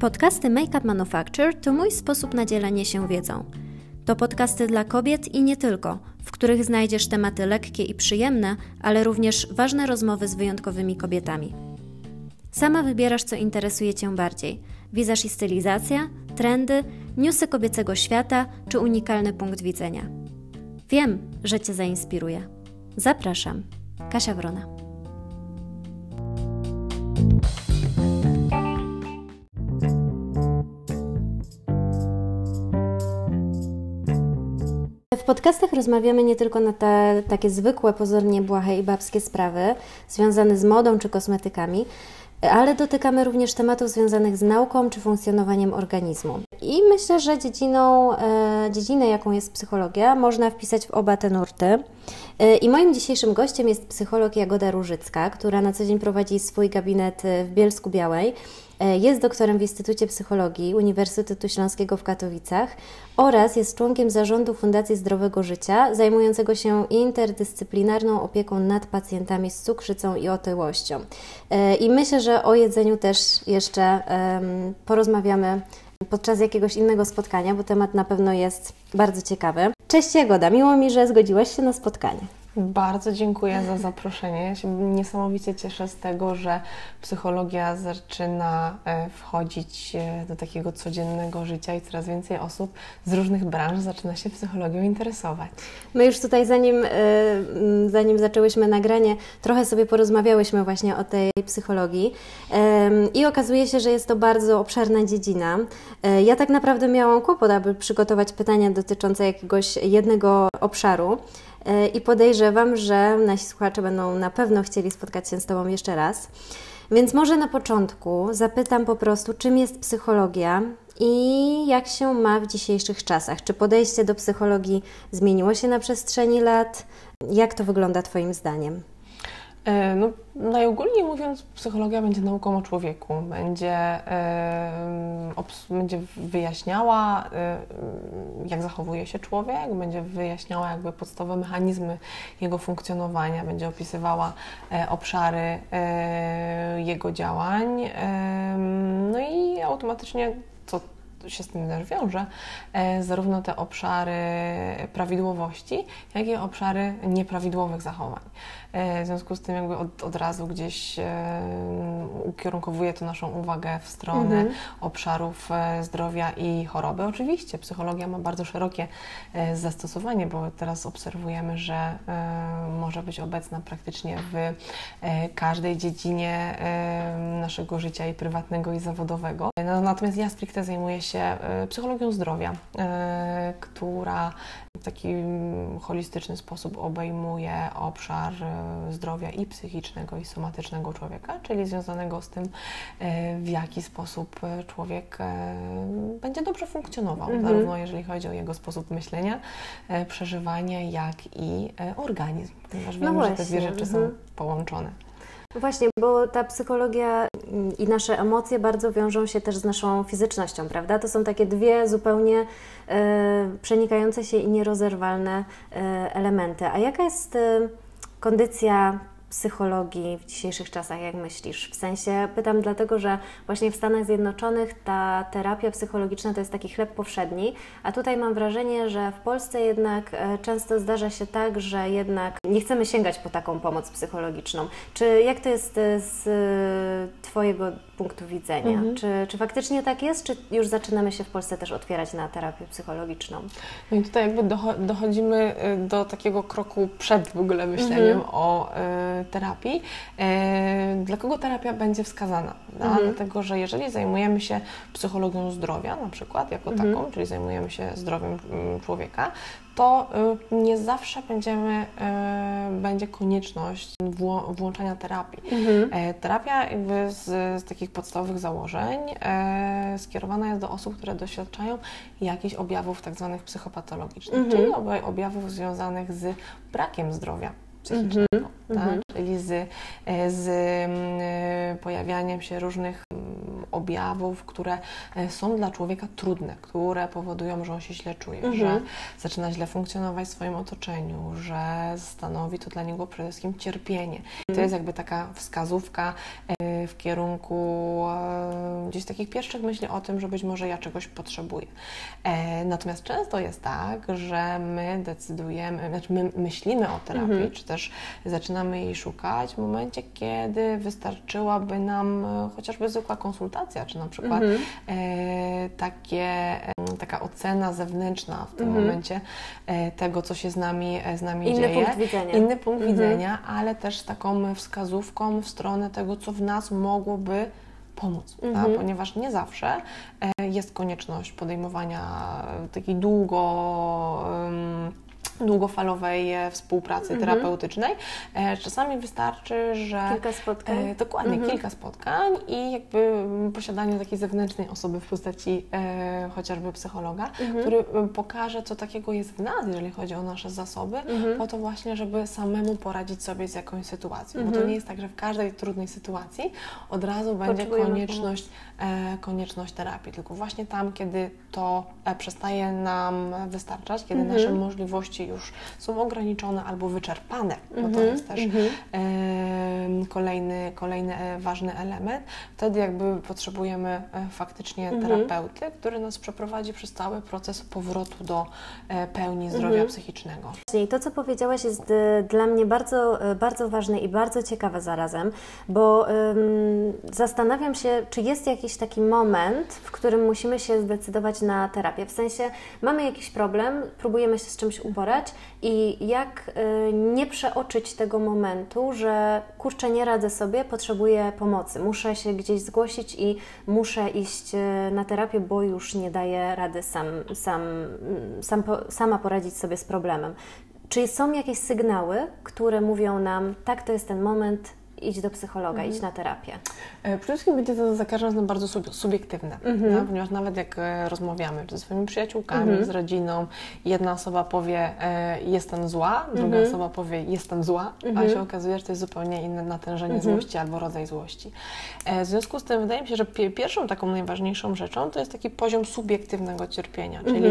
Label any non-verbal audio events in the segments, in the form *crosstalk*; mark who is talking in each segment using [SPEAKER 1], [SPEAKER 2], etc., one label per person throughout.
[SPEAKER 1] Podcasty Makeup Manufacture to mój sposób na dzielenie się wiedzą. To podcasty dla kobiet i nie tylko, w których znajdziesz tematy lekkie i przyjemne, ale również ważne rozmowy z wyjątkowymi kobietami. Sama wybierasz, co interesuje Cię bardziej: wizaż i stylizacja, trendy, newsy kobiecego świata czy unikalny punkt widzenia. Wiem, że Cię zainspiruje. Zapraszam, Kasia Wrona. W podcastach rozmawiamy nie tylko na te takie zwykłe, pozornie błahe i babskie sprawy związane z modą czy kosmetykami, ale dotykamy również tematów związanych z nauką czy funkcjonowaniem organizmu. I myślę, że dziedziną, e, dziedzinę, jaką jest psychologia, można wpisać w oba te nurty. E, I moim dzisiejszym gościem jest psycholog Jagoda Różycka, która na co dzień prowadzi swój gabinet w Bielsku Białej. E, jest doktorem w Instytucie Psychologii Uniwersytetu Śląskiego w Katowicach oraz jest członkiem zarządu Fundacji Zdrowego Życia, zajmującego się interdyscyplinarną opieką nad pacjentami z cukrzycą i otyłością. I myślę, że o jedzeniu też jeszcze porozmawiamy podczas jakiegoś innego spotkania, bo temat na pewno jest bardzo ciekawy. Cześć Jagoda, miło mi, że zgodziłaś się na spotkanie.
[SPEAKER 2] Bardzo dziękuję za zaproszenie. Ja się niesamowicie cieszę z tego, że psychologia zaczyna e, wchodzić e, do takiego codziennego życia i coraz więcej osób z różnych branż zaczyna się psychologią interesować.
[SPEAKER 1] My już tutaj, zanim, e, zanim zaczęłyśmy nagranie, trochę sobie porozmawiałyśmy właśnie o tej psychologii i okazuje się, że jest to bardzo obszerna dziedzina. Ja tak naprawdę miałam kłopot, aby przygotować pytania dotyczące jakiegoś jednego obszaru. E, i podejrzewam, że nasi słuchacze będą na pewno chcieli spotkać się z Tobą jeszcze raz. Więc może na początku zapytam po prostu, czym jest psychologia i jak się ma w dzisiejszych czasach? Czy podejście do psychologii zmieniło się na przestrzeni lat? Jak to wygląda Twoim zdaniem?
[SPEAKER 2] E, no, najogólniej mówiąc, psychologia będzie nauką o człowieku, będzie, e, będzie wyjaśniała, e, jak zachowuje się człowiek, będzie wyjaśniała jakby podstawowe mechanizmy jego funkcjonowania, będzie opisywała obszary jego działań, no i automatycznie, co się z tym też wiąże, zarówno te obszary prawidłowości, jak i obszary nieprawidłowych zachowań. E, w związku z tym jakby od, od razu gdzieś e, ukierunkowuje to naszą uwagę w stronę mhm. obszarów e, zdrowia i choroby. Oczywiście psychologia ma bardzo szerokie zastosowanie, bo teraz obserwujemy, że może być obecna praktycznie w każdej dziedzinie naszego życia i prywatnego i zawodowego. No, natomiast ja stricte zajmuję się psychologią zdrowia, która w taki holistyczny sposób obejmuje obszar e, zdrowia i psychicznego, i somatycznego człowieka, czyli związanego z tym, e, w jaki sposób e, człowiek będzie dobrze funkcjonował, mhm. zarówno jeżeli chodzi o jego sposób myślenia, przeżywania, jak i organizm, ponieważ no wiemy, że te dwie rzeczy mhm. są połączone.
[SPEAKER 1] Właśnie, bo ta psychologia i nasze emocje bardzo wiążą się też z naszą fizycznością, prawda? To są takie dwie zupełnie e, przenikające się i nierozerwalne e, elementy. A jaka jest e, kondycja psychologii w dzisiejszych czasach, jak myślisz? W sensie pytam dlatego, że właśnie w Stanach Zjednoczonych ta terapia psychologiczna to jest taki chleb powszedni, a tutaj mam wrażenie, że w Polsce jednak e, często zdarza się tak, że jednak nie chcemy sięgać po taką pomoc psychologiczną. Czy jak to jest e, z Twojego punktu widzenia? Mhm. Czy, czy faktycznie tak jest, czy już zaczynamy się w Polsce też otwierać na terapię psychologiczną?
[SPEAKER 2] No i tutaj jakby dochodzimy e, do takiego kroku przed w ogóle myśleniem mhm. o terapii. Dla kogo terapia będzie wskazana? Mhm. Dlatego, że jeżeli zajmujemy się psychologią zdrowia, na przykład jako mhm. taką, czyli zajmujemy się zdrowiem mm, człowieka, to y, nie zawsze będziemy, y, będzie konieczność włączania terapii. Mhm. E, terapia jakby z, z, takich podstawowych założeń e, skierowana jest do osób, które doświadczają jakichś objawów tak zwanych psychopatologicznych, mhm. czyli objawów związanych z brakiem zdrowia psychicznego, mm -hmm. tak? czyli z, e, z pojawianiem się różnych objawów, które e, są dla człowieka trudne, które powodują, że on się źle czuje, mhm. że zaczyna źle funkcjonować w swoim otoczeniu, że stanowi to dla niego przede wszystkim cierpienie. Mhm. To jest jakby taka wskazówka e, w kierunku e, gdzieś takich pierwszych myśli o tym, że być może ja czegoś potrzebuję. Natomiast często jest tak, że my decydujemy, znaczy my myślimy o terapii, mhm. czy też zaczynamy jej szukać w momencie, kiedy wystarczyłaby nam chociażby zwykła konsultacja, czy na przykład mhm. e, takie, taka ocena zewnętrzna w tym mhm. momencie e, tego, co się z nami, e, z nami
[SPEAKER 1] Inny
[SPEAKER 2] dzieje.
[SPEAKER 1] Punkt widzenia.
[SPEAKER 2] Inny punkt mhm. widzenia, ale też taką wskazówką w stronę tego, co w nas mogłoby pomóc, mhm. ponieważ nie zawsze jest konieczność podejmowania takiej długo długofalowej e, współpracy mhm. terapeutycznej. E, czasami wystarczy, że...
[SPEAKER 1] Kilka spotkań.
[SPEAKER 2] E, dokładnie, mhm. kilka spotkań i jakby posiadanie takiej zewnętrznej osoby w postaci chociażby psychologa, mhm. który pokaże, co takiego jest w nas, jeżeli chodzi o nasze zasoby, mhm. po to właśnie, żeby samemu poradzić sobie z jakąś sytuacją. Bo to nie jest tak, że w każdej trudnej sytuacji od razu będzie konieczność, konieczność terapii, tylko właśnie tam, kiedy to przestaje nam wystarczać, kiedy nasze możliwości już są ograniczone albo wyczerpane, bo to mhm, jest też mhm. kolejny, kolejny e, ważny element. Wtedy jakby potrzebujemy e, faktycznie mhm. terapeuty, który nas przeprowadzi przez cały proces powrotu do e, pełni zdrowia psychicznego.
[SPEAKER 1] I to, co powiedziałaś, jest dla mnie bardzo, bardzo ważne i bardzo ciekawe zarazem, bo um, zastanawiam się, czy jest jakiś taki moment, w którym musimy się zdecydować na terapię. W sensie mamy jakiś problem, próbujemy się z czymś uporać, i jak y, nie przeoczyć tego momentu, że kurczę, nie radzę sobie, potrzebuję pomocy, muszę się gdzieś zgłosić i muszę iść y, na terapię, bo już nie daję rady sam, sam, sam, sama poradzić sobie z problemem. Czy są jakieś sygnały, które mówią nam, tak, to jest ten moment, idź do psychologa, mhm. idź na terapię?
[SPEAKER 2] E, przede wszystkim będzie to za każdym razem bardzo subiektywne, mhm. no, ponieważ nawet jak e, rozmawiamy ze swoimi przyjaciółkami, mhm. z rodziną, jedna osoba powie e, jestem zła, druga mhm. osoba powie jestem zła, a mhm. się okazuje, że to jest zupełnie inne natężenie mhm. złości albo rodzaj złości. W związku z tym wydaje mi się, że pierwszą taką najważniejszą rzeczą to jest taki poziom subiektywnego cierpienia, czyli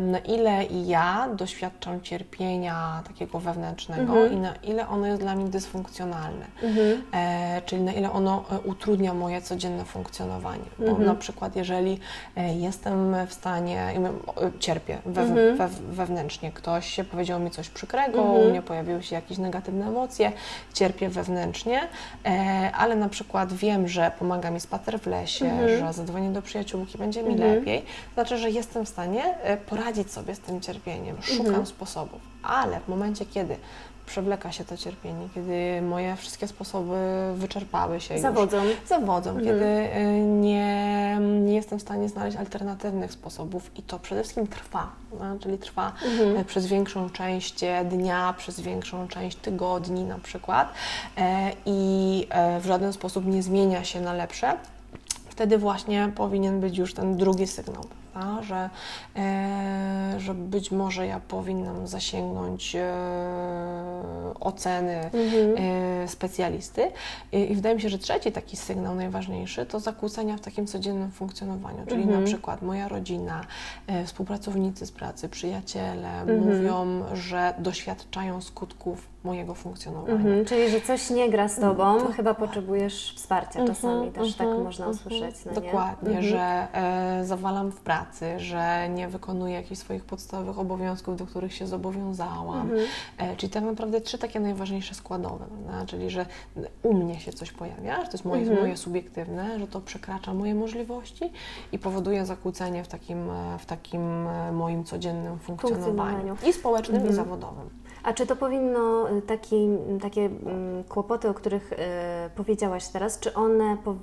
[SPEAKER 2] na ile ja doświadczam cierpienia takiego wewnętrznego i na ile ono jest dla mnie dysfunkcjonalne mhm. e, czyli na ile ono e, utrudnia moje codzienne funkcjonowanie. Bo mhm. na przykład, jeżeli e, jestem w stanie, cierpię we, mhm. we, wewnętrznie, ktoś powiedział mi coś przykrego, u mnie pojawiły się jakieś negatywne emocje, cierpię wewnętrznie, e, ale na przykład wiem, że pomaga mi spacer w lesie, że zadzwonię do przyjaciółki, będzie mi lepiej, znaczy, że jestem w stanie poradzić sobie z tym cierpieniem, szukam sposobów, ale w momencie, kiedy przewleka się to cierpienie, kiedy moje wszystkie sposoby wyczerpały się
[SPEAKER 1] Zawodzą.
[SPEAKER 2] Już. Zawodzą. Mhm. Kiedy y, nie, nie jestem w stanie znaleźć alternatywnych sposobów i to przede wszystkim trwa, no? czyli trwa mhm. Y, przez większą część dnia, przez większą część tygodni na przykład e, i w żaden sposób nie zmienia się na lepsze, wtedy właśnie powinien być już ten drugi sygnał prawda? Że, e, że być może ja powinnam zasięgnąć e, oceny mhm. e, specjalisty. I, wydaje mi się, że trzeci taki sygnał najważniejszy to zakłócenia w takim codziennym funkcjonowaniu, czyli mhm. na przykład moja rodzina, współpracownicy z pracy, przyjaciele mhm. mówią, że doświadczają skutków mojego funkcjonowania. Mhm,
[SPEAKER 1] czyli, że coś nie gra z Tobą, to... chyba potrzebujesz wsparcia mhm, czasami, też tak mhm, można usłyszeć. No
[SPEAKER 2] Dokładnie, że e, zawalam w pracy, że nie wykonuję jakichś swoich podstawowych obowiązków, do których się zobowiązałam. E, czyli tak naprawdę trzy takie najważniejsze składowe, no, czyli że u mnie się coś pojawia, że to jest moje, moje subiektywne, że to przekracza moje możliwości i powoduje zakłócenie w takim, e, w takim e, moim codziennym funkcjonowaniu, funkcjonowaniu. i społecznym, i zawodowym.
[SPEAKER 1] A czy to powinno, taki, takie kłopoty, o których powiedziałaś teraz, czy one po,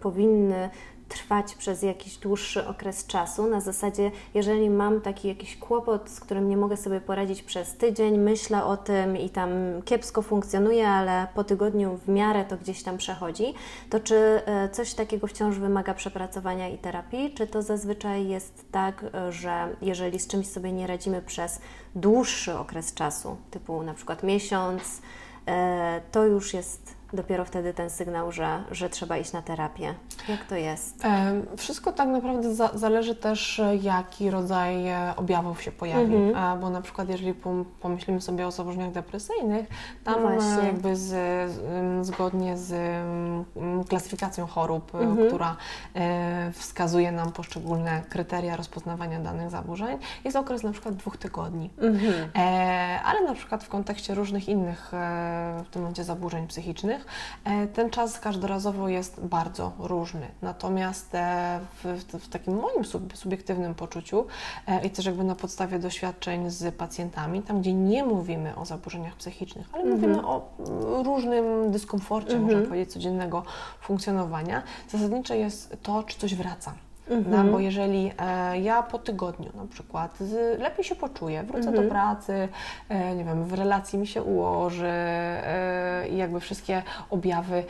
[SPEAKER 1] powinny trwać przez jakiś dłuższy okres czasu. Na zasadzie, jeżeli mam taki jakiś kłopot, z którym nie mogę sobie poradzić przez tydzień, myślę o tym i tam kiepsko funkcjonuje, ale po tygodniu w miarę to gdzieś tam przechodzi, to czy e, coś takiego wciąż wymaga przepracowania i terapii? Czy to zazwyczaj jest tak, e, że jeżeli z czymś sobie nie radzimy przez dłuższy okres czasu, typu na przykład miesiąc, e, to już jest dopiero wtedy ten sygnał, że, że trzeba iść na terapię. Jak to jest?
[SPEAKER 2] Wszystko tak naprawdę za, zależy też, jaki rodzaj e, objawów się pojawi, mhm. bo na przykład jeżeli pomyślimy sobie o zaburzeniach depresyjnych, tam no jakby z, zgodnie z klasyfikacją chorób, mhm. która e, wskazuje nam poszczególne kryteria rozpoznawania danych zaburzeń, jest okres na przykład dwóch tygodni. Mhm. Ale na przykład w kontekście różnych innych w tym momencie zaburzeń psychicznych, E, ten czas każdorazowo jest bardzo różny. Natomiast e, w, w takim moim subiektywnym poczuciu e, i też jakby na podstawie doświadczeń z pacjentami, tam gdzie nie mówimy o zaburzeniach psychicznych, ale mhm. mówimy o różnym dyskomforcie, mhm. można powiedzieć, codziennego funkcjonowania, zasadnicze jest to, czy coś wraca. Mhm. No, bo jeżeli e, ja po tygodniu na przykład z, lepiej się poczuję, wrócę mhm. do pracy, e, nie wiem, w relacji mi się ułoży e, i jakby wszystkie objawy e,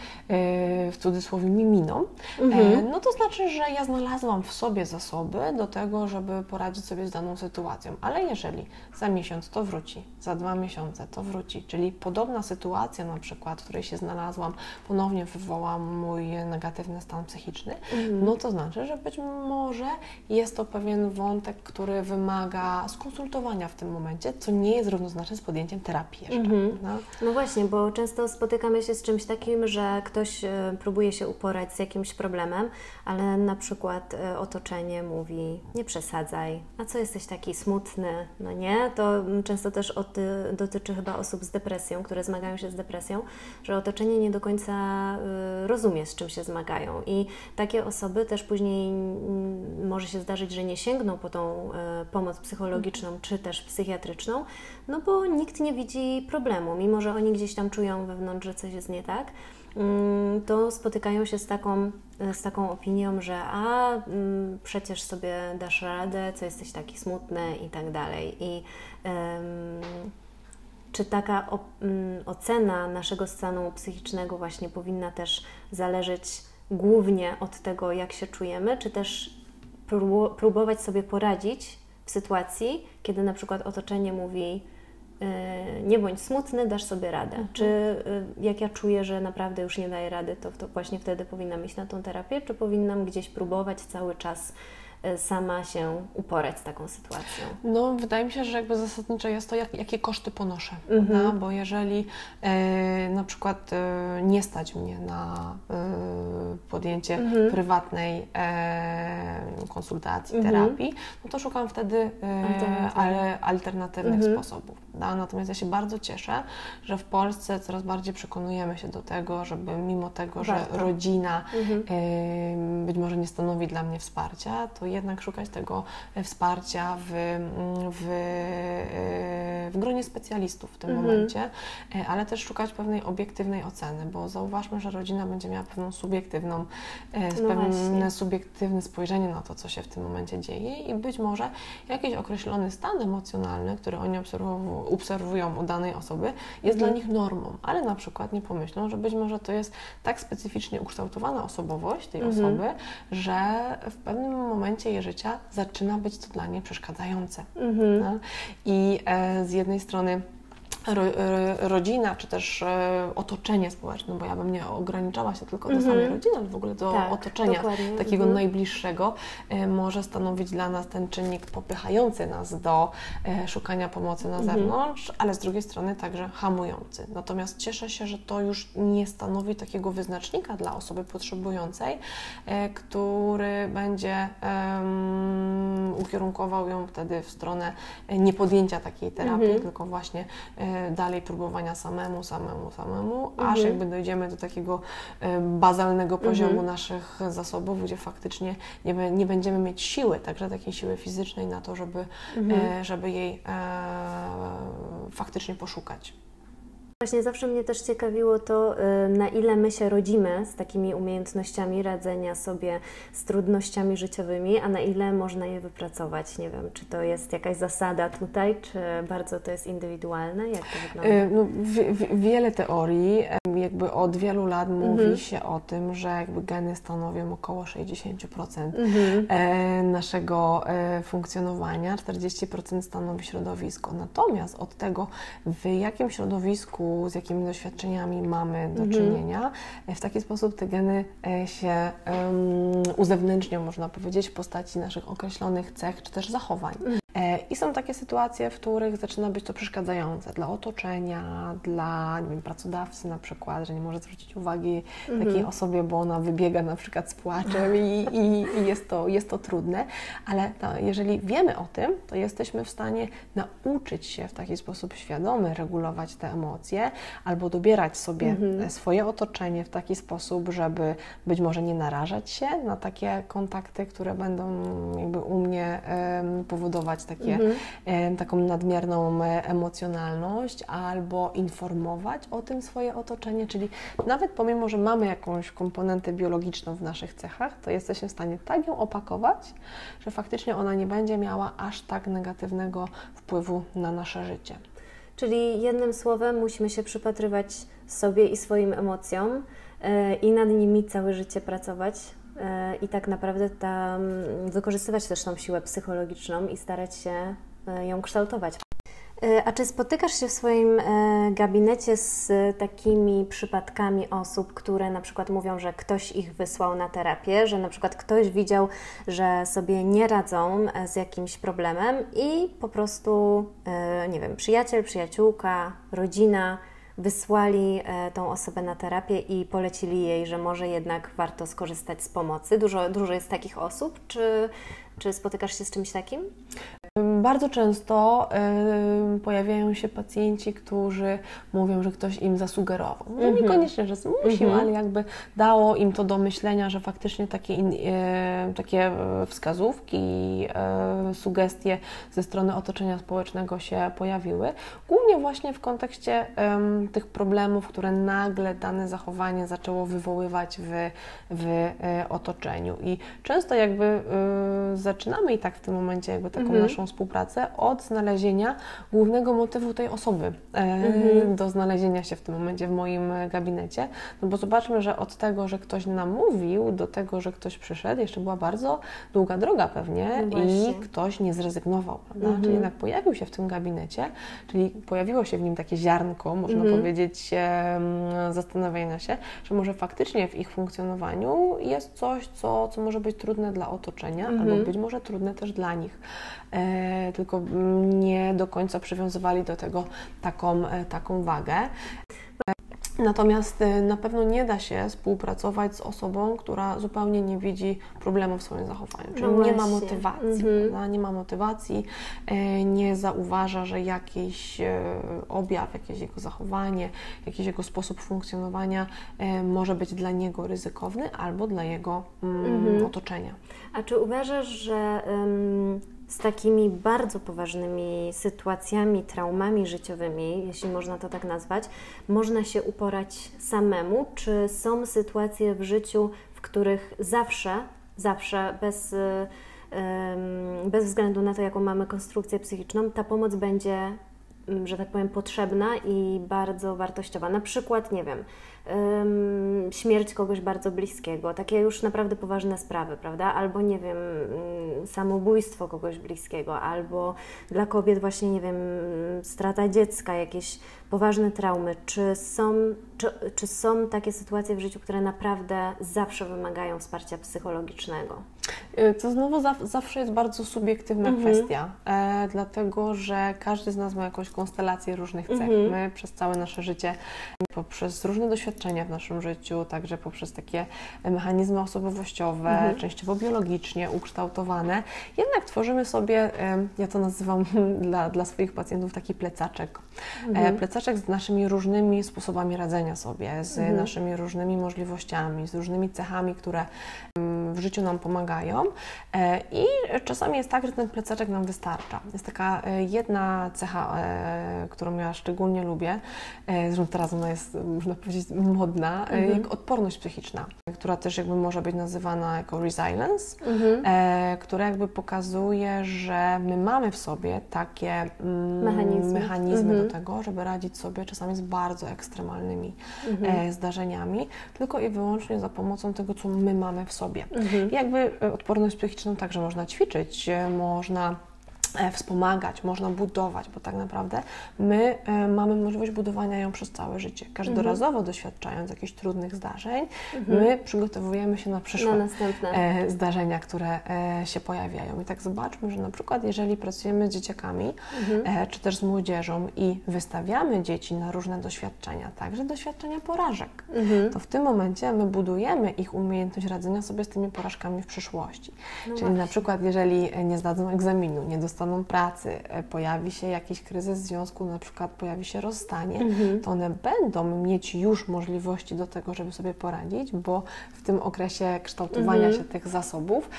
[SPEAKER 2] w cudzysłowie mi miną, e, mhm. no to znaczy, że ja znalazłam w sobie zasoby do tego, żeby poradzić sobie z daną sytuacją. Ale jeżeli za miesiąc to wróci, za dwa miesiące to wróci, czyli podobna sytuacja na przykład, w której się znalazłam, ponownie wywoła mój negatywny stan psychiczny, mhm. no to znaczy, że być może jest to pewien wątek, który wymaga skonsultowania w tym momencie, co nie jest równoznaczne z podjęciem terapii jeszcze. Mhm.
[SPEAKER 1] No. no. właśnie, bo często spotykamy się z czymś takim, że ktoś e, próbuje się uporać z jakimś problemem, ale na przykład e, otoczenie mówi, nie przesadzaj, a co jesteś taki smutny, no nie? To mm, często też od, dotyczy chyba osób z depresją, które zmagają się z depresją, że otoczenie nie do końca e, rozumie, z czym się zmagają i takie osoby też później może się zdarzyć, że nie sięgną po tą e, pomoc psychologiczną czy też psychiatryczną, no bo nikt nie widzi problemu, mimo że oni gdzieś tam czują wewnątrz, że coś jest nie tak mm, to spotykają się z taką, e, z taką opinią, że a mm, przecież sobie dasz radę, co jesteś taki smutny i tak dalej. I um, czy taka ocena naszego stanu psychicznego właśnie powinna też zależeć głównie od tego, jak się czujemy, czy też próbować sobie poradzić w sytuacji, kiedy na przykład otoczenie mówi, y, nie bądź smutny, dasz sobie radę. Mhm. Czy y, jak ja czuję, że naprawdę już nie daję rady, to, to właśnie wtedy powinnam iść na tą terapię, czy powinnam gdzieś próbować cały czas sama się uporać z taką sytuacją?
[SPEAKER 2] No, wydaje mi się, że jakby zasadniczo jest to, jak, jakie koszty ponoszę, mhm. no, bo jeżeli e, na przykład e, nie stać mnie na e, podjęcie mhm. prywatnej e, konsultacji, mhm. terapii, no to szukam wtedy e, ale alternatywnych mhm. sposobów. No, natomiast ja się bardzo cieszę, że w Polsce coraz bardziej przekonujemy się do tego, żeby mimo tego, Warto. że rodzina mhm. być może nie stanowi dla mnie wsparcia, to jednak szukać tego e, wsparcia w, mm, w, e, w gronie specjalistów w tym mhm. momencie, e, ale też szukać pewnej obiektywnej oceny, bo zauważmy, że rodzina będzie miała pewną subiektywną, no pewne subiektywne spojrzenie na to, co się w tym momencie dzieje i być może jakiś określony stan emocjonalny, który oni obserwują, obserwują u danej osoby, jest mhm. dla nich normą, ale na przykład nie pomyślą, że być może to jest tak specyficznie ukształtowana osobowość tej mhm. osoby, że w pewnym momencie momencie jej życia zaczyna być to dla niej przeszkadzające. Mhm. No? I e, z jednej strony ro, rodzina, czy też e, otoczenie społeczne, bo ja bym nie ograniczała się tylko do mm -hmm. samej rodziny, ale w ogóle do tak, otoczenia takiego mm -hmm. najbliższego, e, może stanowić dla nas ten czynnik popychający nas do e, szukania pomocy na mm -hmm. zewnątrz, ale z drugiej strony także hamujący. Natomiast cieszę się, że to już nie stanowi takiego wyznacznika dla osoby potrzebującej, który będzie um, ukierunkował ją wtedy w stronę niepodjęcia takiej terapii, mhm. tylko właśnie dalej próbowania samemu, samemu, samemu, mhm. aż jakby dojdziemy do takiego e, bazalnego poziomu mhm. naszych zasobów, gdzie faktycznie nie, nie będziemy mieć siły, także takiej siły fizycznej na to, żeby, mhm. E, żeby jej e, faktycznie poszukać.
[SPEAKER 1] Właśnie zawsze mnie też ciekawiło to, y, na ile my się rodzimy z takimi umiejętnościami radzenia sobie z trudnościami życiowymi, a na ile można je wypracować. Nie wiem, czy to jest jakaś zasada tutaj, czy bardzo to jest indywidualne? Jak to wygląda? Y,
[SPEAKER 2] no, wiele teorii, jakby od wielu lat mówi mhm. się o tym, że jakby geny stanowią około 60% mhm. E, naszego e, funkcjonowania, 40% stanowi środowisko. Natomiast od tego, w jakim środowisku wieku, z jakimi doświadczeniami mamy do czynienia. W taki sposób te geny się um, uzewnętrznią, można powiedzieć, w postaci naszych określonych cech czy też zachowań. E, I są takie sytuacje, w których zaczyna być to przeszkadzające dla otoczenia, dla nie wiem, pracodawcy na przykład, że nie może zwrócić uwagi mhm. takiej osobie, bo ona wybiega na przykład z płaczem i, i, i jest, to, jest to trudne, ale to, jeżeli wiemy o tym, to jesteśmy w stanie nauczyć się w taki sposób świadomy regulować te emocje albo dobierać sobie mhm. swoje otoczenie w taki sposób, żeby być może nie narażać się na takie kontakty, które będą jakby u mnie um, powodować takie, mhm. taką nadmierną e, emocjonalność albo informować o tym swoje otoczenie, czyli nawet pomimo, że mamy jakąś komponentę biologiczną w naszych cechach, to jesteśmy w stanie tak ją opakować, że faktycznie ona nie będzie miała aż tak negatywnego wpływu na nasze życie.
[SPEAKER 1] Czyli jednym słowem musimy się przypatrywać sobie i swoim emocjom yy, i nad nimi całe życie pracować, E, i tak naprawdę tam wykorzystywać też tą siłę psychologiczną i starać się e, ją kształtować. E, a czy spotykasz się w swoim gabinecie z takimi przypadkami osób, które na przykład mówią, że ktoś ich wysłał na terapię, że na przykład ktoś widział, że sobie nie radzą z jakimś problemem i po prostu, nie wiem, przyjaciel, przyjaciółka, rodzina wysłali e, tą osobę na terapię i polecili jej, że może jednak warto skorzystać z pomocy. Dużo, dużo jest takich osób, czy, czy spotykasz się z czymś takim?
[SPEAKER 2] Bardzo często y, pojawiają się pacjenci, którzy mówią, że ktoś im zasugerował. No mm -hmm. Niekoniecznie, że zmusił, mm -hmm. ale jakby dało im to do myślenia, że faktycznie takie, y, takie wskazówki, y, sugestie ze strony otoczenia społecznego się pojawiły. Głównie właśnie w kontekście tych problemów, które nagle dane zachowanie zaczęło wywoływać w, w e, otoczeniu. I często jakby zaczynamy i tak w tym momencie jakby taką mm -hmm. naszą współpracę od znalezienia głównego motywu tej osoby mhm. do znalezienia się w tym momencie w moim gabinecie. No bo zobaczmy, że od tego, że ktoś nam mówił, do tego, że ktoś przyszedł, jeszcze była bardzo długa droga pewnie no i ktoś nie zrezygnował, prawda? Mhm. Czyli jednak pojawił się w tym gabinecie, czyli pojawiło się w nim takie ziarnko, można mhm. powiedzieć, zastanawiania się, że może faktycznie w ich funkcjonowaniu jest coś, co, co może być trudne dla otoczenia, albo mhm. być może trudne też dla nich. E, tylko nie do końca przywiązywali do tego taką, e, taką wagę. Natomiast e, na pewno nie da się współpracować z osobą, która zupełnie nie widzi problemu w swoim zachowaniu, czyli no nie ma motywacji, mhm. nie ma motywacji, nie zauważa, że jakiś objaw, jakieś jego zachowanie, jakiś jego sposób funkcjonowania może być dla niego ryzykowny albo dla jego mm, mhm. otoczenia.
[SPEAKER 1] A czy uważasz, że um z takimi bardzo poważnymi sytuacjami, traumami życiowymi, jeśli można to tak nazwać, można się uporać samemu? Czy są sytuacje w życiu, w których zawsze, zawsze bez, bez względu na to, jaką mamy konstrukcję psychiczną, ta pomoc będzie, że tak powiem, potrzebna i bardzo wartościowa? Na przykład, nie wiem, śmierć kogoś bardzo bliskiego, takie już naprawdę poważne sprawy, prawda? Albo nie wiem, mm, samobójstwo kogoś bliskiego, albo dla kobiet właśnie, nie wiem, strata dziecka, jakieś poważne traumy. Czy są, czy, czy są takie sytuacje w życiu, które naprawdę zawsze wymagają wsparcia psychologicznego?
[SPEAKER 2] Y, to znowu zawsze jest bardzo subiektywna mhm. kwestia, e, dlatego że każdy z nas ma jakąś konstelację różnych cech. Mhm. My przez całe nasze życie, poprzez różne doświadczenia w naszym życiu, także poprzez takie mechanizmy osobowościowe, mhm. częściowo biologicznie ukształtowane, jednak tworzymy sobie, ja to nazywam *laughs* dla, dla swoich pacjentów taki plecaczek. E, mhm. Plecaczek z naszymi różnymi sposobami radzenia sobie, z mhm. naszymi różnymi możliwościami, z różnymi cechami, które w życiu nam pomagają. E, I czasami jest tak, że ten plecaczek nam wystarcza. Jest taka e, jedna cecha, którą ja szczególnie lubię, zresztą teraz ona jest, można powiedzieć, modna, mhm. jak odporność psychiczna, która też jakby może być nazywana jako resilience, mhm. która jakby pokazuje, że my mamy w sobie takie mm, mechanizmy, mechanizmy mhm. do tego, żeby radzić sobie czasami z bardzo ekstremalnymi mhm. zdarzeniami, tylko i wyłącznie za pomocą tego, co my mamy w sobie. Mhm. jakby e, odporność psychiczną także można ćwiczyć, można e, wspomagać, można budować, bo tak naprawdę my e, mamy możliwość budowania ją przez całe życie. Każdorazowo mhm. doświadczając jakichś trudnych zdarzeń, mhm. my przygotowujemy się na przyszłe na. E, zdarzenia, które e, się pojawiają. I tak zobaczmy, że na przykład jeżeli pracujemy z dzieciakami, mhm. e, czy też z młodzieżą i wystawiamy dzieci na różne doświadczenia, także doświadczenia porażek, to w tym momencie my budujemy ich umiejętność radzenia sobie z tymi porażkami w przyszłości. No Czyli właśnie. na przykład jeżeli nie zdadzą egzaminu, nie dostaną pracy, e, pojawi się jakiś kryzys w związku, na przykład pojawi się rozstanie, mhm. to one będą mieć już możliwości do tego, żeby sobie poradzić, bo w tym okresie kształtowania mhm. się tych zasobów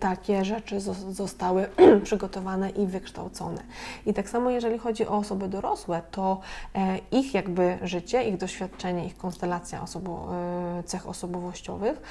[SPEAKER 2] takie rzeczy zostały *clears throat* przygotowane i wykształcone. I tak samo jeżeli chodzi o osoby dorosłe, to e, ich jakby życie, ich doświadczenie, ich konstelacja osobo, e, cech osobowościowych,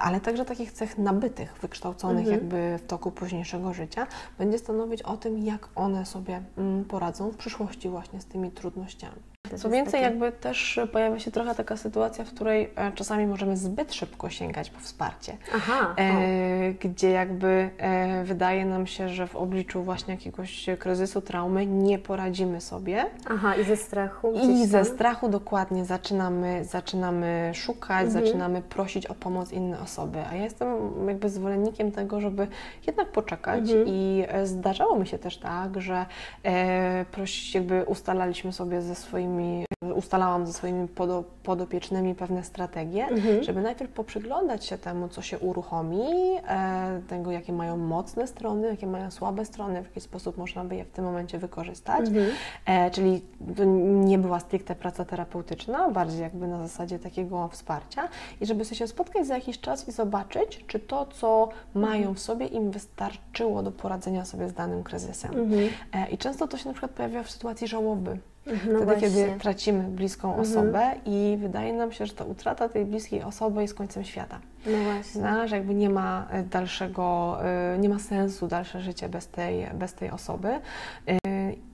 [SPEAKER 2] ale także takich cech nabytych, wykształconych mhm. jakby w toku późniejszego życia, będzie stanowić o tym, jak one sobie mm, poradzą w przyszłości właśnie z tymi trudnościami. Co więcej, jakby też pojawia się trochę taka sytuacja, w której e, czasami możemy zbyt szybko sięgać po wsparcie. Aha, e, gdzie jakby e, wydaje nam się, że w obliczu właśnie jakiegoś kryzysu, traumy nie poradzimy sobie.
[SPEAKER 1] Aha, i ze strachu.
[SPEAKER 2] I ze strachu dokładnie zaczynamy, zaczynamy szukać, mhm. zaczynamy prosić o pomoc inne osoby. A ja jestem jakby zwolennikiem tego, żeby jednak poczekać mhm. i e, zdarzało mi się też tak, że e, prosić, jakby ustalaliśmy sobie ze swoimi swoimi, ustalałam ze swoimi podo, podopiecznymi pewne strategie, mhm. żeby najpierw poprzyglądać się temu, co się uruchomi, e, tego, jakie mają mocne strony, jakie mają słabe strony, w jaki sposób można by je w tym momencie wykorzystać. Mhm. E, czyli to nie była stricte praca terapeutyczna, bardziej jakby na zasadzie takiego wsparcia i żeby się spotkać za jakiś czas i zobaczyć, czy to, co mają w sobie, im wystarczyło do poradzenia sobie z danym kryzysem. Mhm. E, I często to się na przykład pojawia w sytuacji żałoby. No Wtedy, właśnie. kiedy tracimy bliską mhm. osobę i wydaje nam się, że ta utrata tej bliskiej osoby jest końcem świata. No właśnie. No, że jakby nie ma e, dalszego, e, nie ma sensu dalsze życie bez tej, bez tej osoby.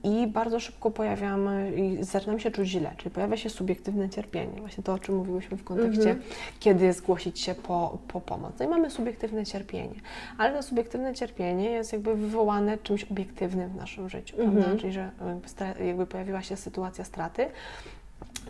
[SPEAKER 2] I bardzo szybko pojawiamy i zaczynam się czuć źle, czyli pojawia się subiektywne cierpienie. Właśnie to, o czym mówiłyśmy w kontekście, mhm. kiedy zgłosić się po, po pomoc. No i mamy subiektywne cierpienie, ale to subiektywne cierpienie jest jakby wywołane czymś obiektywnym w naszym życiu, mhm. prawda? Czyli, że jakby, jakby pojawiła się sytuacja straty,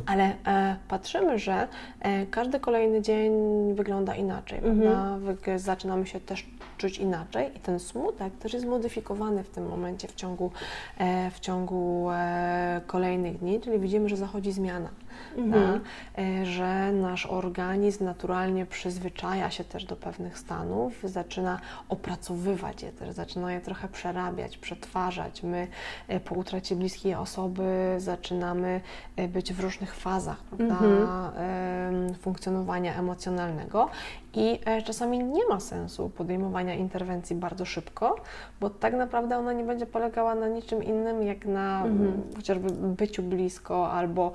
[SPEAKER 2] ale e, patrzymy, że e, każdy kolejny dzień wygląda inaczej, mhm. Zaczynamy się też czuć inaczej i ten smutek też jest modyfikowany w tym momencie w ciągu, e, w ciągu e, kolejnych dni, czyli widzimy, że zachodzi zmiana mhm. E, że nasz organizm naturalnie przyzwyczaja się też do pewnych stanów, zaczyna opracowywać je też, zaczyna je trochę przerabiać, przetwarzać. My e, po utracie bliskiej osoby zaczynamy e, być w różnych fazach prawda, mhm. funkcjonowania emocjonalnego i czasami nie ma sensu podejmowania interwencji bardzo szybko, bo tak naprawdę ona nie będzie polegała na niczym innym, jak na mhm. chociażby byciu blisko albo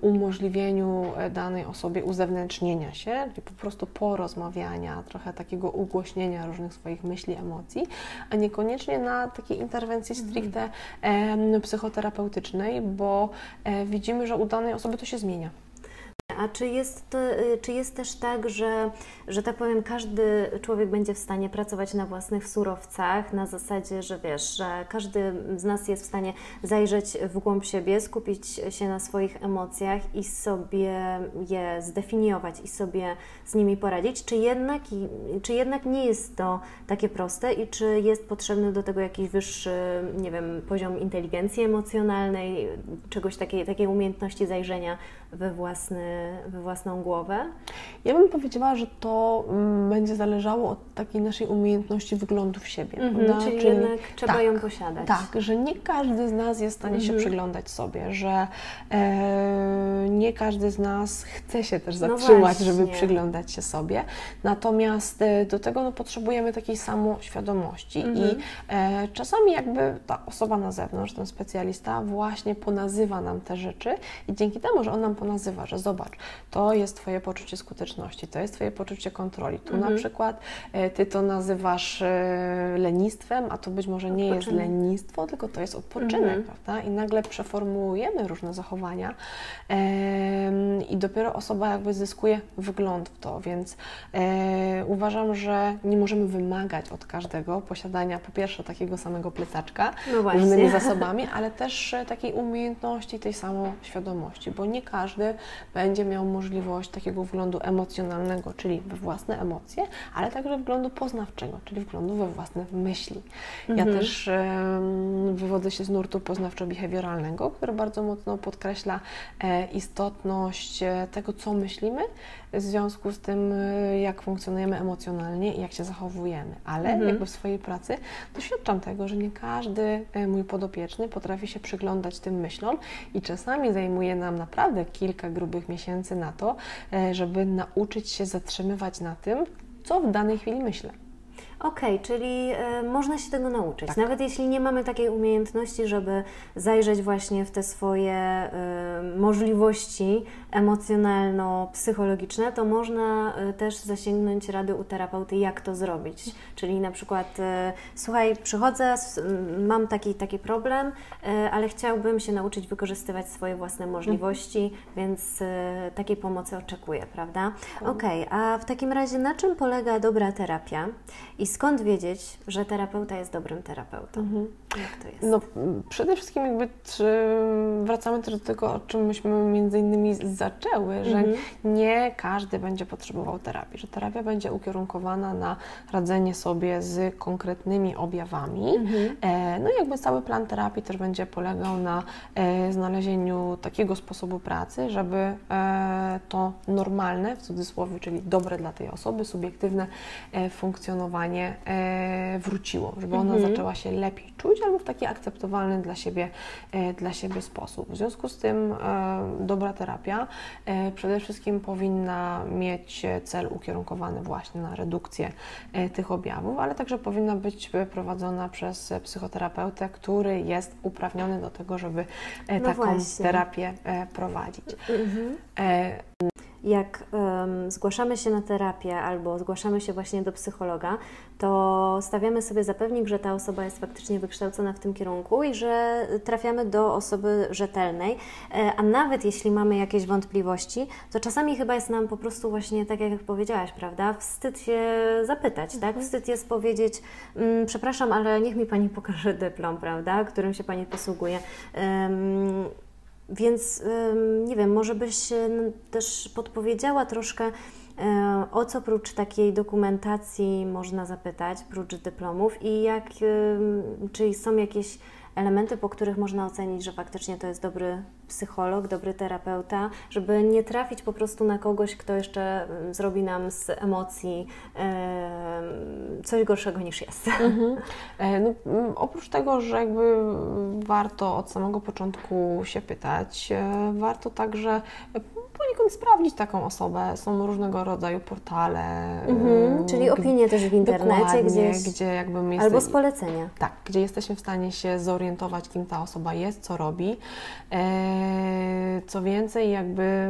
[SPEAKER 2] umożliwieniu e, danej osobie uzewnętrznienia się, czyli po prostu porozmawiania, trochę takiego ugłośnienia różnych swoich myśli, emocji, a niekoniecznie na takiej interwencji mhm. stricte e, psychoterapeutycznej, bo e, widzimy, że u danej osoby to się zmienia.
[SPEAKER 1] A czy jest, y, czy jest też tak, że, że tak powiem, każdy człowiek będzie w stanie pracować na własnych surowcach, na zasadzie, że wiesz, że każdy z nas jest w stanie zajrzeć w głąb siebie, skupić się na swoich emocjach i sobie je zdefiniować i sobie z nimi poradzić? Czy jednak, czy jednak nie jest to takie proste i czy jest potrzebny do tego jakiś wyższy, nie wiem, poziom inteligencji emocjonalnej, czegoś takiej, takiej umiejętności zajrzenia we, własny, we własną głowę?
[SPEAKER 2] Ja bym powiedziała, że to mm, będzie zależało od takiej naszej umiejętności wyglądu w siebie.
[SPEAKER 1] -hmm, czyli, czyli, jednak trzeba tak, ją posiadać.
[SPEAKER 2] Tak, że nie każdy z nas jest w stanie -hmm. się mhm. przyglądać sobie, że e, nie każdy z nas chce się też no zatrzymać, no żeby przyglądać się sobie. Natomiast e, do tego no, potrzebujemy takiej samoświadomości -hmm. i e, czasami jakby ta osoba na zewnątrz, ten specjalista właśnie ponazywa nam te rzeczy i dzięki temu, że on nam ponazywa, że zobacz, To jest Twoje poczucie skuteczności, to jest Twoje poczucie kontroli. Tu mhm. na przykład e, Ty to nazywasz e, lenistwem, a to być może nie jest lenistwo, tylko to jest odpoczynek, mhm. prawda? I nagle przeformułujemy różne zachowania i dopiero osoba jakby zyskuje wgląd w to, więc e, uważam, że nie możemy wymagać od każdego posiadania po pierwsze takiego samego plecaczka no różnymi zasobami, ale też takiej umiejętności, tej samoświadomości, bo nie każdy będzie miał możliwość takiego wglądu emocjonalnego, czyli we własne emocje, ale także wglądu poznawczego, czyli wglądu we własne myśli. Mhm. Ja też wywodzę się z nurtu poznawczo-behawioralnego, który bardzo mocno podkreśla e, istotność e, tego, co myślimy, w związku z tym, e, jak funkcjonujemy emocjonalnie i jak się zachowujemy. Ale mhm. jakby w swojej pracy doświadczam tego, że nie każdy mój podopieczny potrafi się przyglądać tym myślom i czasami zajmuje nam naprawdę kilka grubych miesięcy na to, żeby nauczyć się zatrzymywać na tym, co w danej chwili myślę.
[SPEAKER 1] Okej, okay, czyli y, można się tego nauczyć. Tak. Nawet jeśli nie mamy takiej umiejętności, żeby zajrzeć właśnie w te swoje y, możliwości emocjonalno-psychologiczne, to można y, też zasięgnąć rady u terapeuty, jak to zrobić. Czyli na przykład, słuchaj, przychodzę, mam taki, taki problem, ale chciałbym się nauczyć wykorzystywać swoje własne możliwości, mhm. więc takiej pomocy oczekuję, prawda? Mhm. Okej, okay, a w takim razie na czym polega dobra terapia? I i skąd wiedzieć, że terapeuta jest dobrym terapeutą? Mhm. Jak to jest?
[SPEAKER 2] No, przede wszystkim jakby wracamy też do tego, o czym myśmy między innymi zaczęły, że mhm. nie każdy będzie potrzebował terapii, że terapia będzie ukierunkowana na radzenie sobie z konkretnymi objawami. Mhm. E, no i jakby cały plan terapii też będzie polegał na e, znalezieniu takiego sposobu pracy, żeby e, to normalne, w cudzysłowie, czyli dobre dla tej osoby, subiektywne funkcjonowanie wróciło, żeby ona mhm. zaczęła się lepiej czuć albo w taki akceptowalny dla siebie, e, dla siebie sposób. W związku z tym e, dobra terapia przede wszystkim powinna mieć cel ukierunkowany właśnie na redukcję tych objawów, ale także powinna być prowadzona przez psychoterapeutę, który jest uprawniony do tego, żeby no taką właśnie. terapię prowadzić. Mhm
[SPEAKER 1] jak um, zgłaszamy się na terapię albo zgłaszamy się właśnie do psychologa, to stawiamy sobie zapewnik, że ta osoba jest faktycznie wykształcona w tym kierunku i że trafiamy do osoby rzetelnej. E, a nawet jeśli mamy jakieś wątpliwości, to czasami chyba jest nam po prostu właśnie tak, jak powiedziałaś, prawda? Wstyd się zapytać, tak? mhm. Wstyd jest powiedzieć, mm, przepraszam, ale niech mi Pani *laughs* pokaże dyplom, prawda? Którym się Pani posługuje. Um, więc nie wiem, może byś też podpowiedziała troszkę, e, o co prócz takiej dokumentacji można zapytać, prócz dyplomów i jak, czy są jakieś elementy, po których można ocenić, że faktycznie to jest dobry psycholog, dobry terapeuta, żeby nie trafić po prostu na kogoś, kto jeszcze mm, zrobi nam z emocji e, coś gorszego niż jest. *laughs* Mhm.
[SPEAKER 2] E, no, oprócz tego, że jakby warto od samego początku się pytać, e, warto także poniekąd sprawdzić taką osobę. Są różnego rodzaju portale.
[SPEAKER 1] Mhm, czyli opinie też w internecie gdzieś.
[SPEAKER 2] Gdzie jakby
[SPEAKER 1] my Albo z polecenia.
[SPEAKER 2] Tak, gdzie jesteśmy w stanie się zorientować, kim ta osoba jest, co robi. E, co więcej, jakby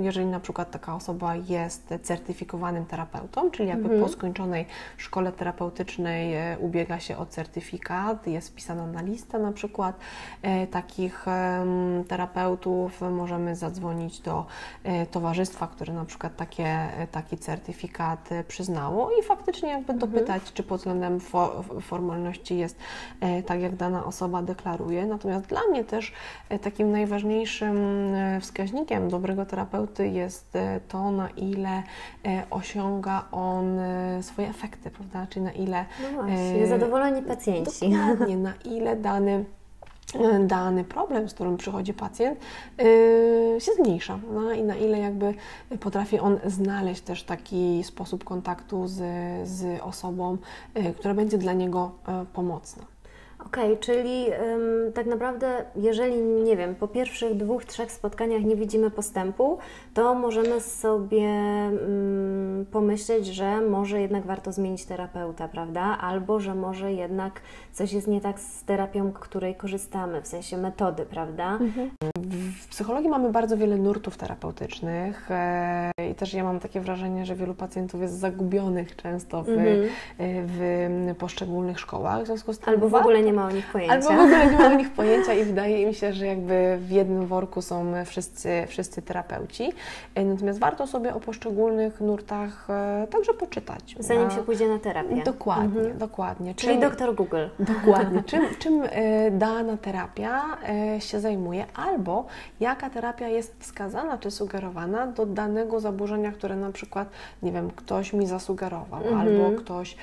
[SPEAKER 2] jeżeli na przykład taka osoba jest certyfikowanym terapeutą, czyli jakby mhm. po skończonej szkole terapeutycznej e, ubiega się o certyfikat, jest wpisana na listę na przykład e, takich terapeutów, możemy zadzwonić do E, towarzystwa, które na przykład takie, taki certyfikat przyznało i faktycznie jakby mhm. dopytać, czy pod względem formalności jest tak, jak dana osoba deklaruje. Natomiast dla mnie też takim najważniejszym wskaźnikiem dobrego terapeuty jest to, na ile osiąga on swoje efekty, prawda? Czyli na ile...
[SPEAKER 1] No właśnie, zadowoleni pacjenci.
[SPEAKER 2] Dokładnie, na ile dany dany problem, z którym przychodzi pacjent, yy, się zmniejsza. No i na ile jakby potrafi on znaleźć też taki sposób kontaktu z, z osobą, yy, która będzie dla niego yy, pomocna.
[SPEAKER 1] Okej, czyli ym, tak naprawdę, jeżeli nie wiem, po pierwszych dwóch, trzech spotkaniach nie widzimy postępu, to możemy sobie ym, pomyśleć, że może jednak warto zmienić terapeuta, prawda? Albo że może jednak coś jest nie tak z terapią, której korzystamy, w sensie metody, prawda?
[SPEAKER 2] W psychologii mamy bardzo wiele nurtów terapeutycznych e, i też ja mam takie wrażenie, że wielu pacjentów jest zagubionych często w,
[SPEAKER 1] Mhm.
[SPEAKER 2] e, w poszczególnych szkołach. W związku z tym
[SPEAKER 1] Albo w ogóle nie ma o nich pojęcia.
[SPEAKER 2] Albo w ogóle nie ma o nich pojęcia i wydaje mi się, że jakby w jednym worku są wszyscy, wszyscy terapeuci. E, Natomiast warto sobie o poszczególnych nurtach e, także poczytać.
[SPEAKER 1] Zanim się pójdzie na terapię.
[SPEAKER 2] Dokładnie,
[SPEAKER 1] Mhm.
[SPEAKER 2] dokładnie.
[SPEAKER 1] Czyli
[SPEAKER 2] Czym-
[SPEAKER 1] doktor Google.
[SPEAKER 2] Dokładnie. *laughs* Czym, czym e, dana terapia się zajmuje, albo jaka terapia jest wskazana czy sugerowana do danego zaburzenia, które na przykład, nie wiem, ktoś mi zasugerował,
[SPEAKER 1] Mhm.
[SPEAKER 2] albo ktoś.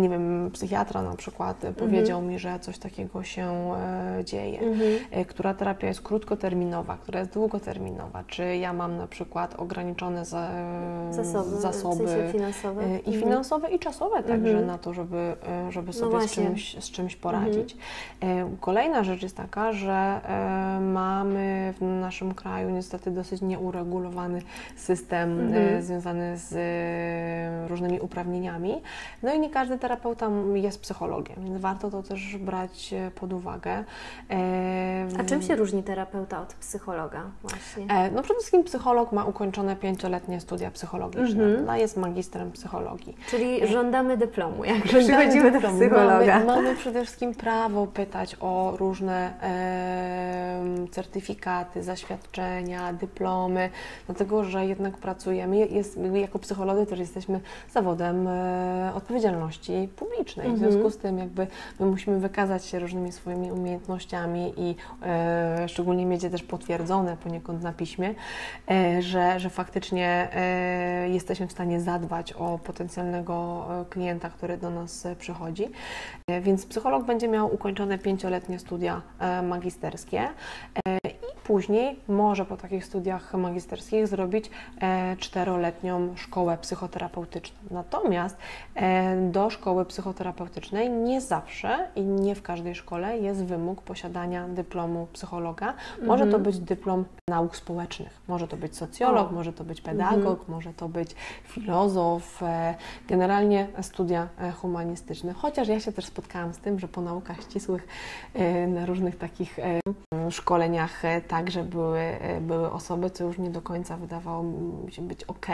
[SPEAKER 2] Nie wiem, psychiatra na przykład e, powiedział mi, że coś takiego się e, dzieje.
[SPEAKER 1] Mhm.
[SPEAKER 2] E, Która terapia jest krótkoterminowa, która jest długoterminowa, czy ja mam na przykład ograniczone za,
[SPEAKER 1] Zasoby,
[SPEAKER 2] zasoby
[SPEAKER 1] w sensie finansowe.
[SPEAKER 2] e, i
[SPEAKER 1] Mhm.
[SPEAKER 2] finansowe, i czasowe także
[SPEAKER 1] Mhm.
[SPEAKER 2] na to, żeby, e, żeby
[SPEAKER 1] No
[SPEAKER 2] sobie z,
[SPEAKER 1] właśnie. Mhm.
[SPEAKER 2] czymś, z czymś poradzić. E, Kolejna rzecz jest taka, że e, mamy w naszym kraju niestety dosyć nieuregulowany system
[SPEAKER 1] Mhm.
[SPEAKER 2] e, związany z e, różnymi uprawnieniami. No i nie każdy terapeuta jest psychologiem, więc warto to też brać e, pod uwagę. E,
[SPEAKER 1] A czym się różni terapeuta od psychologa właśnie?
[SPEAKER 2] E, No przede wszystkim psycholog ma ukończone pięcioletnie studia psychologiczne.
[SPEAKER 1] Mhm.
[SPEAKER 2] Jest magistrem psychologii.
[SPEAKER 1] Czyli żądamy dyplomu, jak przychodzimy do psychologa.
[SPEAKER 2] Mamy, mamy przede wszystkim prawo pytać o różne em, certyfikaty, zaświadczenia, dyplomy, dlatego że jednak pracujemy, jest, jako psycholodzy też jesteśmy zawodem e, odpowiedzialności publicznej. W
[SPEAKER 1] Mhm.
[SPEAKER 2] związku z tym jakby my musimy wykazać się różnymi swoimi umiejętnościami i e, szczególnie mieć je też potwierdzone poniekąd na piśmie, e, że, że faktycznie e, jesteśmy w stanie zadbać o potencjalnego e, klienta, który do nas e, przychodzi. E, Więc psycholog będzie miał ukończone pięcioletnie studia magisterskie później może po takich studiach magisterskich zrobić e, czteroletnią szkołę psychoterapeutyczną. Natomiast e, do szkoły psychoterapeutycznej nie zawsze i nie w każdej szkole jest wymóg posiadania dyplomu psychologa. Może to
[SPEAKER 1] Mhm.
[SPEAKER 2] być dyplom nauk społecznych, może to być socjolog,
[SPEAKER 1] O.
[SPEAKER 2] może to być pedagog, może to być filozof, e, generalnie studia humanistyczne. Chociaż ja się też spotkałam z tym, że po naukach ścisłych na różnych takich szkoleniach e, także były, e, były osoby, co już nie do końca wydawało mi się być ok,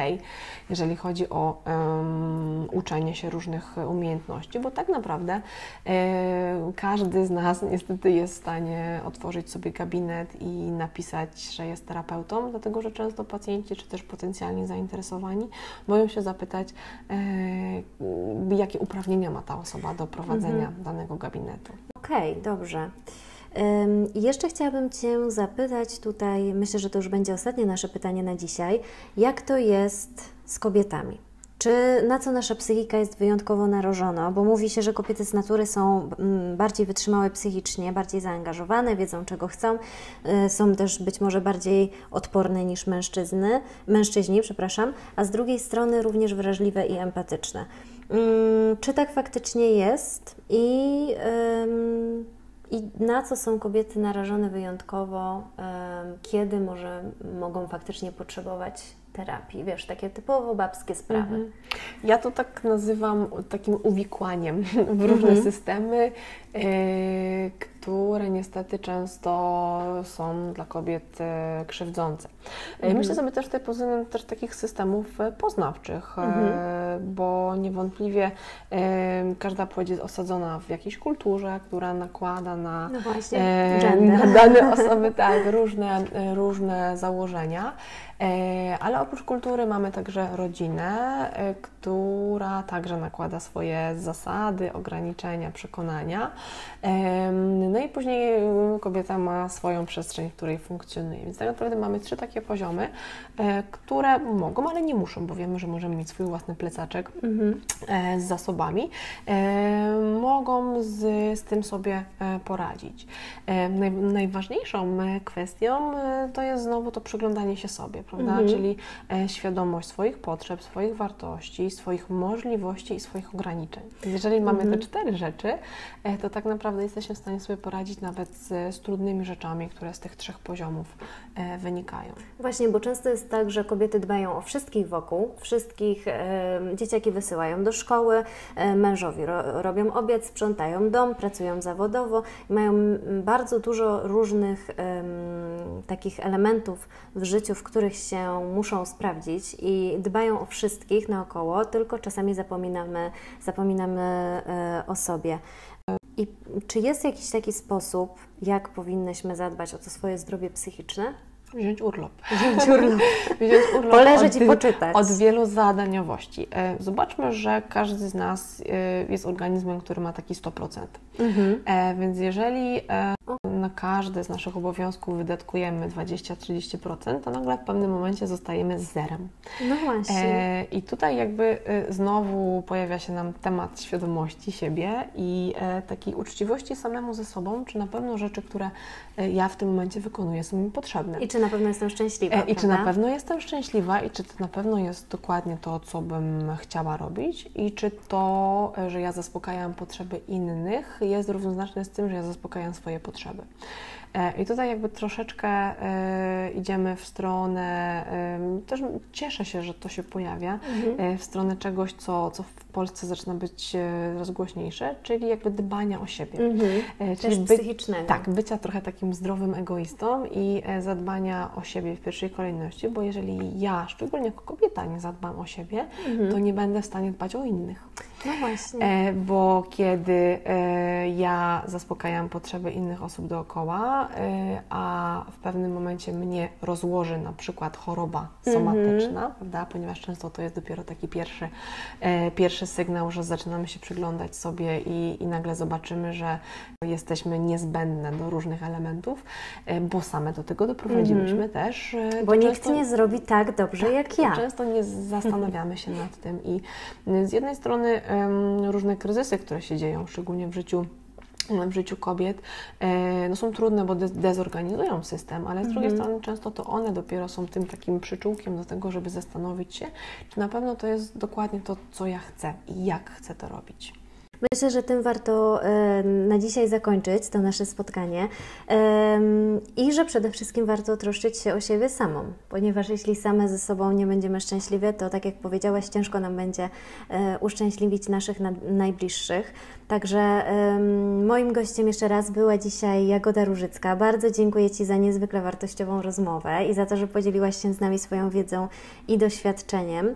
[SPEAKER 2] jeżeli chodzi o em, uczenie się różnych umiejętności, bo tak naprawdę e, każdy z nas niestety jest w stanie otworzyć sobie gabinet i napisać, że jest terapeutą, dlatego że często pacjenci czy też potencjalnie zainteresowani boją się zapytać, e, jakie uprawnienia ma ta osoba do prowadzenia danego gabinetu.
[SPEAKER 1] Okej, dobrze. I jeszcze chciałabym Cię zapytać tutaj, myślę, że to już będzie ostatnie nasze pytanie na dzisiaj, jak to jest z kobietami? Czy na co nasza psychika jest wyjątkowo narażona? Bo mówi się, że kobiety z natury są mm, bardziej wytrzymałe psychicznie, bardziej zaangażowane, wiedzą czego chcą, y, są też być może bardziej odporne niż mężczyzny, mężczyźni, przepraszam, a z drugiej strony również wrażliwe i empatyczne. Mm, Czy tak faktycznie jest i, i na co są kobiety narażone wyjątkowo, kiedy może mogą faktycznie potrzebować terapii? Wiesz, takie typowo babskie sprawy.
[SPEAKER 2] Mhm. Ja to tak nazywam takim uwikłaniem w różne
[SPEAKER 1] Mhm.
[SPEAKER 2] systemy, które niestety często są dla kobiet e, krzywdzące. E,
[SPEAKER 1] Mhm.
[SPEAKER 2] Myślę sobie też tutaj pod względem też takich systemów e, poznawczych, e,
[SPEAKER 1] Mhm.
[SPEAKER 2] bo niewątpliwie e, każda płeć jest osadzona w jakiejś kulturze, która nakłada na
[SPEAKER 1] No właśnie,
[SPEAKER 2] e, na dane *laughs* osoby tak, różne, e, różne założenia. E, Ale oprócz kultury mamy także rodzinę, e, która także nakłada swoje zasady, ograniczenia, przekonania. No i później kobieta ma swoją przestrzeń, w której funkcjonuje. Więc tak naprawdę mamy trzy takie poziomy, które mogą, ale nie muszą, bo wiemy, że możemy mieć swój własny plecaczek mhm. z zasobami. Mogą z, z tym sobie poradzić. Naj, najważniejszą kwestią to jest znowu to przyglądanie się sobie, prawda? Mhm. Czyli świadomość swoich potrzeb, swoich wartości, swoich możliwości i swoich ograniczeń. Jeżeli mamy mhm. te cztery rzeczy, e, to tak naprawdę jesteśmy w stanie sobie poradzić nawet z, z trudnymi rzeczami, które z tych trzech poziomów e, wynikają.
[SPEAKER 1] Właśnie, bo często jest tak, że kobiety dbają o wszystkich wokół, wszystkich e, dzieciaki wysyłają do szkoły, e, mężowi ro, robią obiad, sprzątają dom, pracują zawodowo mają bardzo dużo różnych takich elementów w życiu, w których się muszą sprawdzić i dbają o wszystkich naokoło, tylko czasami zapominamy, zapominamy e, o sobie. I czy jest jakiś taki sposób, jak powinnyśmy zadbać o to swoje zdrowie psychiczne?
[SPEAKER 2] Wziąć urlop.
[SPEAKER 1] Wziąć urlop. *laughs*
[SPEAKER 2] Wziąć urlop
[SPEAKER 1] Poleżeć od, i poczytać.
[SPEAKER 2] Od wielu zadaniowości. E, zobaczmy, że każdy z nas e, jest organizmem, który ma taki 100%. Mhm. Więc jeżeli na każdy z naszych obowiązków wydatkujemy 20-30%, to nagle w pewnym momencie zostajemy z zerem.
[SPEAKER 1] No właśnie. E,
[SPEAKER 2] I tutaj jakby e, znowu pojawia się nam temat świadomości siebie i e, takiej uczciwości samemu ze sobą, czy na pewno rzeczy, które e, ja w tym momencie wykonuję są mi potrzebne.
[SPEAKER 1] I czy na pewno jestem szczęśliwa. E,
[SPEAKER 2] I czy na pewno jestem szczęśliwa i czy to na pewno jest dokładnie to, co bym chciała robić i czy to, e, że ja zaspokajam potrzeby innych jest równoznaczne z tym, że ja zaspokajam swoje potrzeby. E, I tutaj jakby troszeczkę e, idziemy w stronę, też cieszę się, że to się pojawia, mhm. E, w stronę czegoś, co, co w Polsce zaczyna być rozgłośniejsze, czyli jakby dbania o siebie. Mhm.
[SPEAKER 1] Czyli by, psychicznego.
[SPEAKER 2] Tak, bycia trochę takim zdrowym egoistą i zadbania o siebie w pierwszej kolejności, bo jeżeli ja, szczególnie jako kobieta, nie zadbam o siebie, mhm. to nie będę w stanie dbać o innych.
[SPEAKER 1] No właśnie.
[SPEAKER 2] Bo kiedy ja zaspokajam potrzeby innych osób dookoła, a w pewnym momencie mnie rozłoży na przykład choroba somatyczna, mm -hmm. prawda? ponieważ często to jest dopiero taki pierwszy, e, pierwszy sygnał, że zaczynamy się przyglądać sobie i, i nagle zobaczymy, że jesteśmy niezbędne do różnych elementów, e, bo same do tego doprowadziliśmy mm też.
[SPEAKER 1] E, bo nikt często, nie zrobi tak dobrze tak, jak ja.
[SPEAKER 2] Często nie zastanawiamy się nad tym i z jednej strony różne kryzysy, które się dzieją, szczególnie w życiu w życiu kobiet e, no są trudne, bo dezorganizują system, ale z drugiej mhm. strony często to one dopiero są tym takim przyczółkiem do tego, żeby zastanowić się, czy na pewno to jest dokładnie to, co ja chcę i jak chcę to robić.
[SPEAKER 1] Myślę, że tym warto e, na dzisiaj zakończyć to nasze spotkanie i że przede wszystkim warto troszczyć się o siebie samą, ponieważ jeśli same ze sobą nie będziemy szczęśliwe, to tak jak powiedziałaś, ciężko nam będzie e, uszczęśliwić naszych najbliższych. Także moim gościem jeszcze raz była dzisiaj Jagoda Różycka. Bardzo dziękuję Ci za niezwykle wartościową rozmowę i za to, że podzieliłaś się z nami swoją wiedzą i doświadczeniem.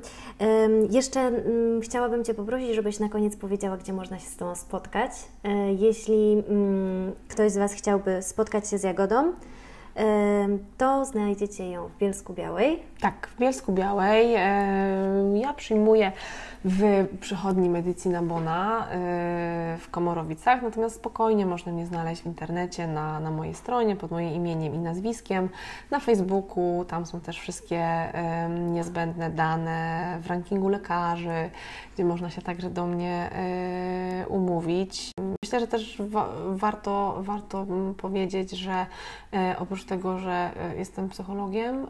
[SPEAKER 1] Jeszcze mm, chciałabym Cię poprosić, żebyś na koniec powiedziała, gdzie można się z Tobą spotkać. E, jeśli mm, ktoś z Was chciałby spotkać się z Jagodą, to znajdziecie ją w Bielsku Białej.
[SPEAKER 2] Tak, w Bielsku Białej. Ja przyjmuję w przychodni Medycina Bona w Komorowicach, natomiast spokojnie można mnie znaleźć w internecie na, na mojej stronie pod moim imieniem i nazwiskiem, na Facebooku, tam są też wszystkie niezbędne dane w rankingu lekarzy, gdzie można się także do mnie umówić. Myślę, że też wa warto, warto powiedzieć, że e, oprócz tego, że jestem psychologiem,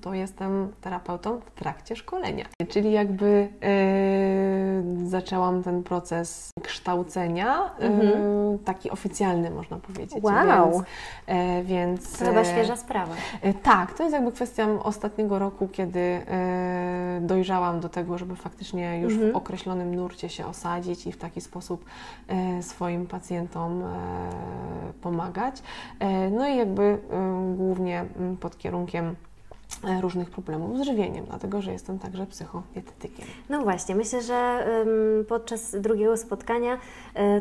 [SPEAKER 2] to jestem terapeutą w trakcie szkolenia, czyli jakby Yy, zaczęłam ten proces kształcenia, mhm. taki oficjalny można powiedzieć.
[SPEAKER 1] Wow!
[SPEAKER 2] Więc, e, więc
[SPEAKER 1] to chyba e, świeża sprawa.
[SPEAKER 2] E, tak, to jest jakby kwestia ostatniego roku, kiedy dojrzałam do tego, żeby faktycznie już mhm. w określonym nurcie się osadzić i w taki sposób swoim pacjentom pomagać. No i jakby głównie pod kierunkiem E, różnych problemów z żywieniem, dlatego że jestem także psychodietetykiem.
[SPEAKER 1] No właśnie, myślę, że podczas drugiego spotkania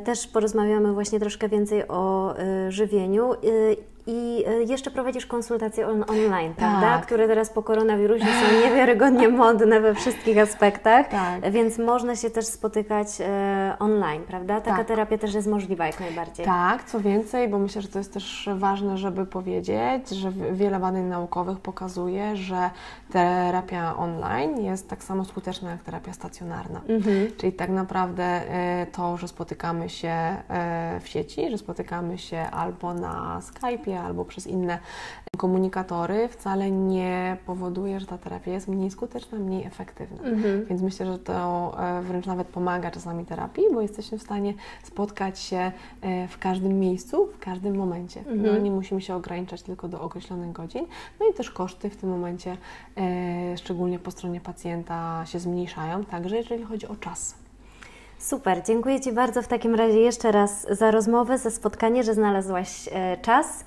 [SPEAKER 1] też porozmawiamy właśnie troszkę więcej o żywieniu I y, jeszcze prowadzisz konsultacje on, online, prawda?
[SPEAKER 2] Tak.
[SPEAKER 1] Które teraz po koronawirusie są *laughs* niewiarygodnie modne we wszystkich aspektach,
[SPEAKER 2] Tak.
[SPEAKER 1] więc można się też spotykać e, online, prawda? Taka
[SPEAKER 2] Tak.
[SPEAKER 1] terapia też jest możliwa jak najbardziej.
[SPEAKER 2] Tak, co więcej, bo myślę, że to jest też ważne, żeby powiedzieć, że wiele badań naukowych pokazuje, że terapia online jest tak samo skuteczna jak terapia stacjonarna.
[SPEAKER 1] Mhm.
[SPEAKER 2] Czyli tak naprawdę e, to, że spotykamy się w sieci, że spotykamy się albo na Skype'ie, albo przez inne komunikatory, wcale nie powoduje, że ta terapia jest mniej skuteczna, mniej efektywna.
[SPEAKER 1] Mhm.
[SPEAKER 2] Więc myślę, że to e, wręcz nawet pomaga czasami terapii, bo jesteśmy w stanie spotkać się e, w każdym miejscu, w każdym momencie. No,
[SPEAKER 1] Mhm.
[SPEAKER 2] nie musimy się ograniczać tylko do określonych godzin. No i też koszty w tym momencie, e, szczególnie po stronie pacjenta, się zmniejszają, także jeżeli chodzi o czas.
[SPEAKER 1] Super, dziękuję Ci bardzo w takim razie jeszcze raz za rozmowę, za spotkanie, że znalazłaś czas.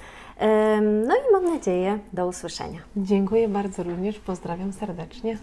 [SPEAKER 1] No i mam nadzieję do usłyszenia.
[SPEAKER 2] Dziękuję bardzo również, pozdrawiam serdecznie.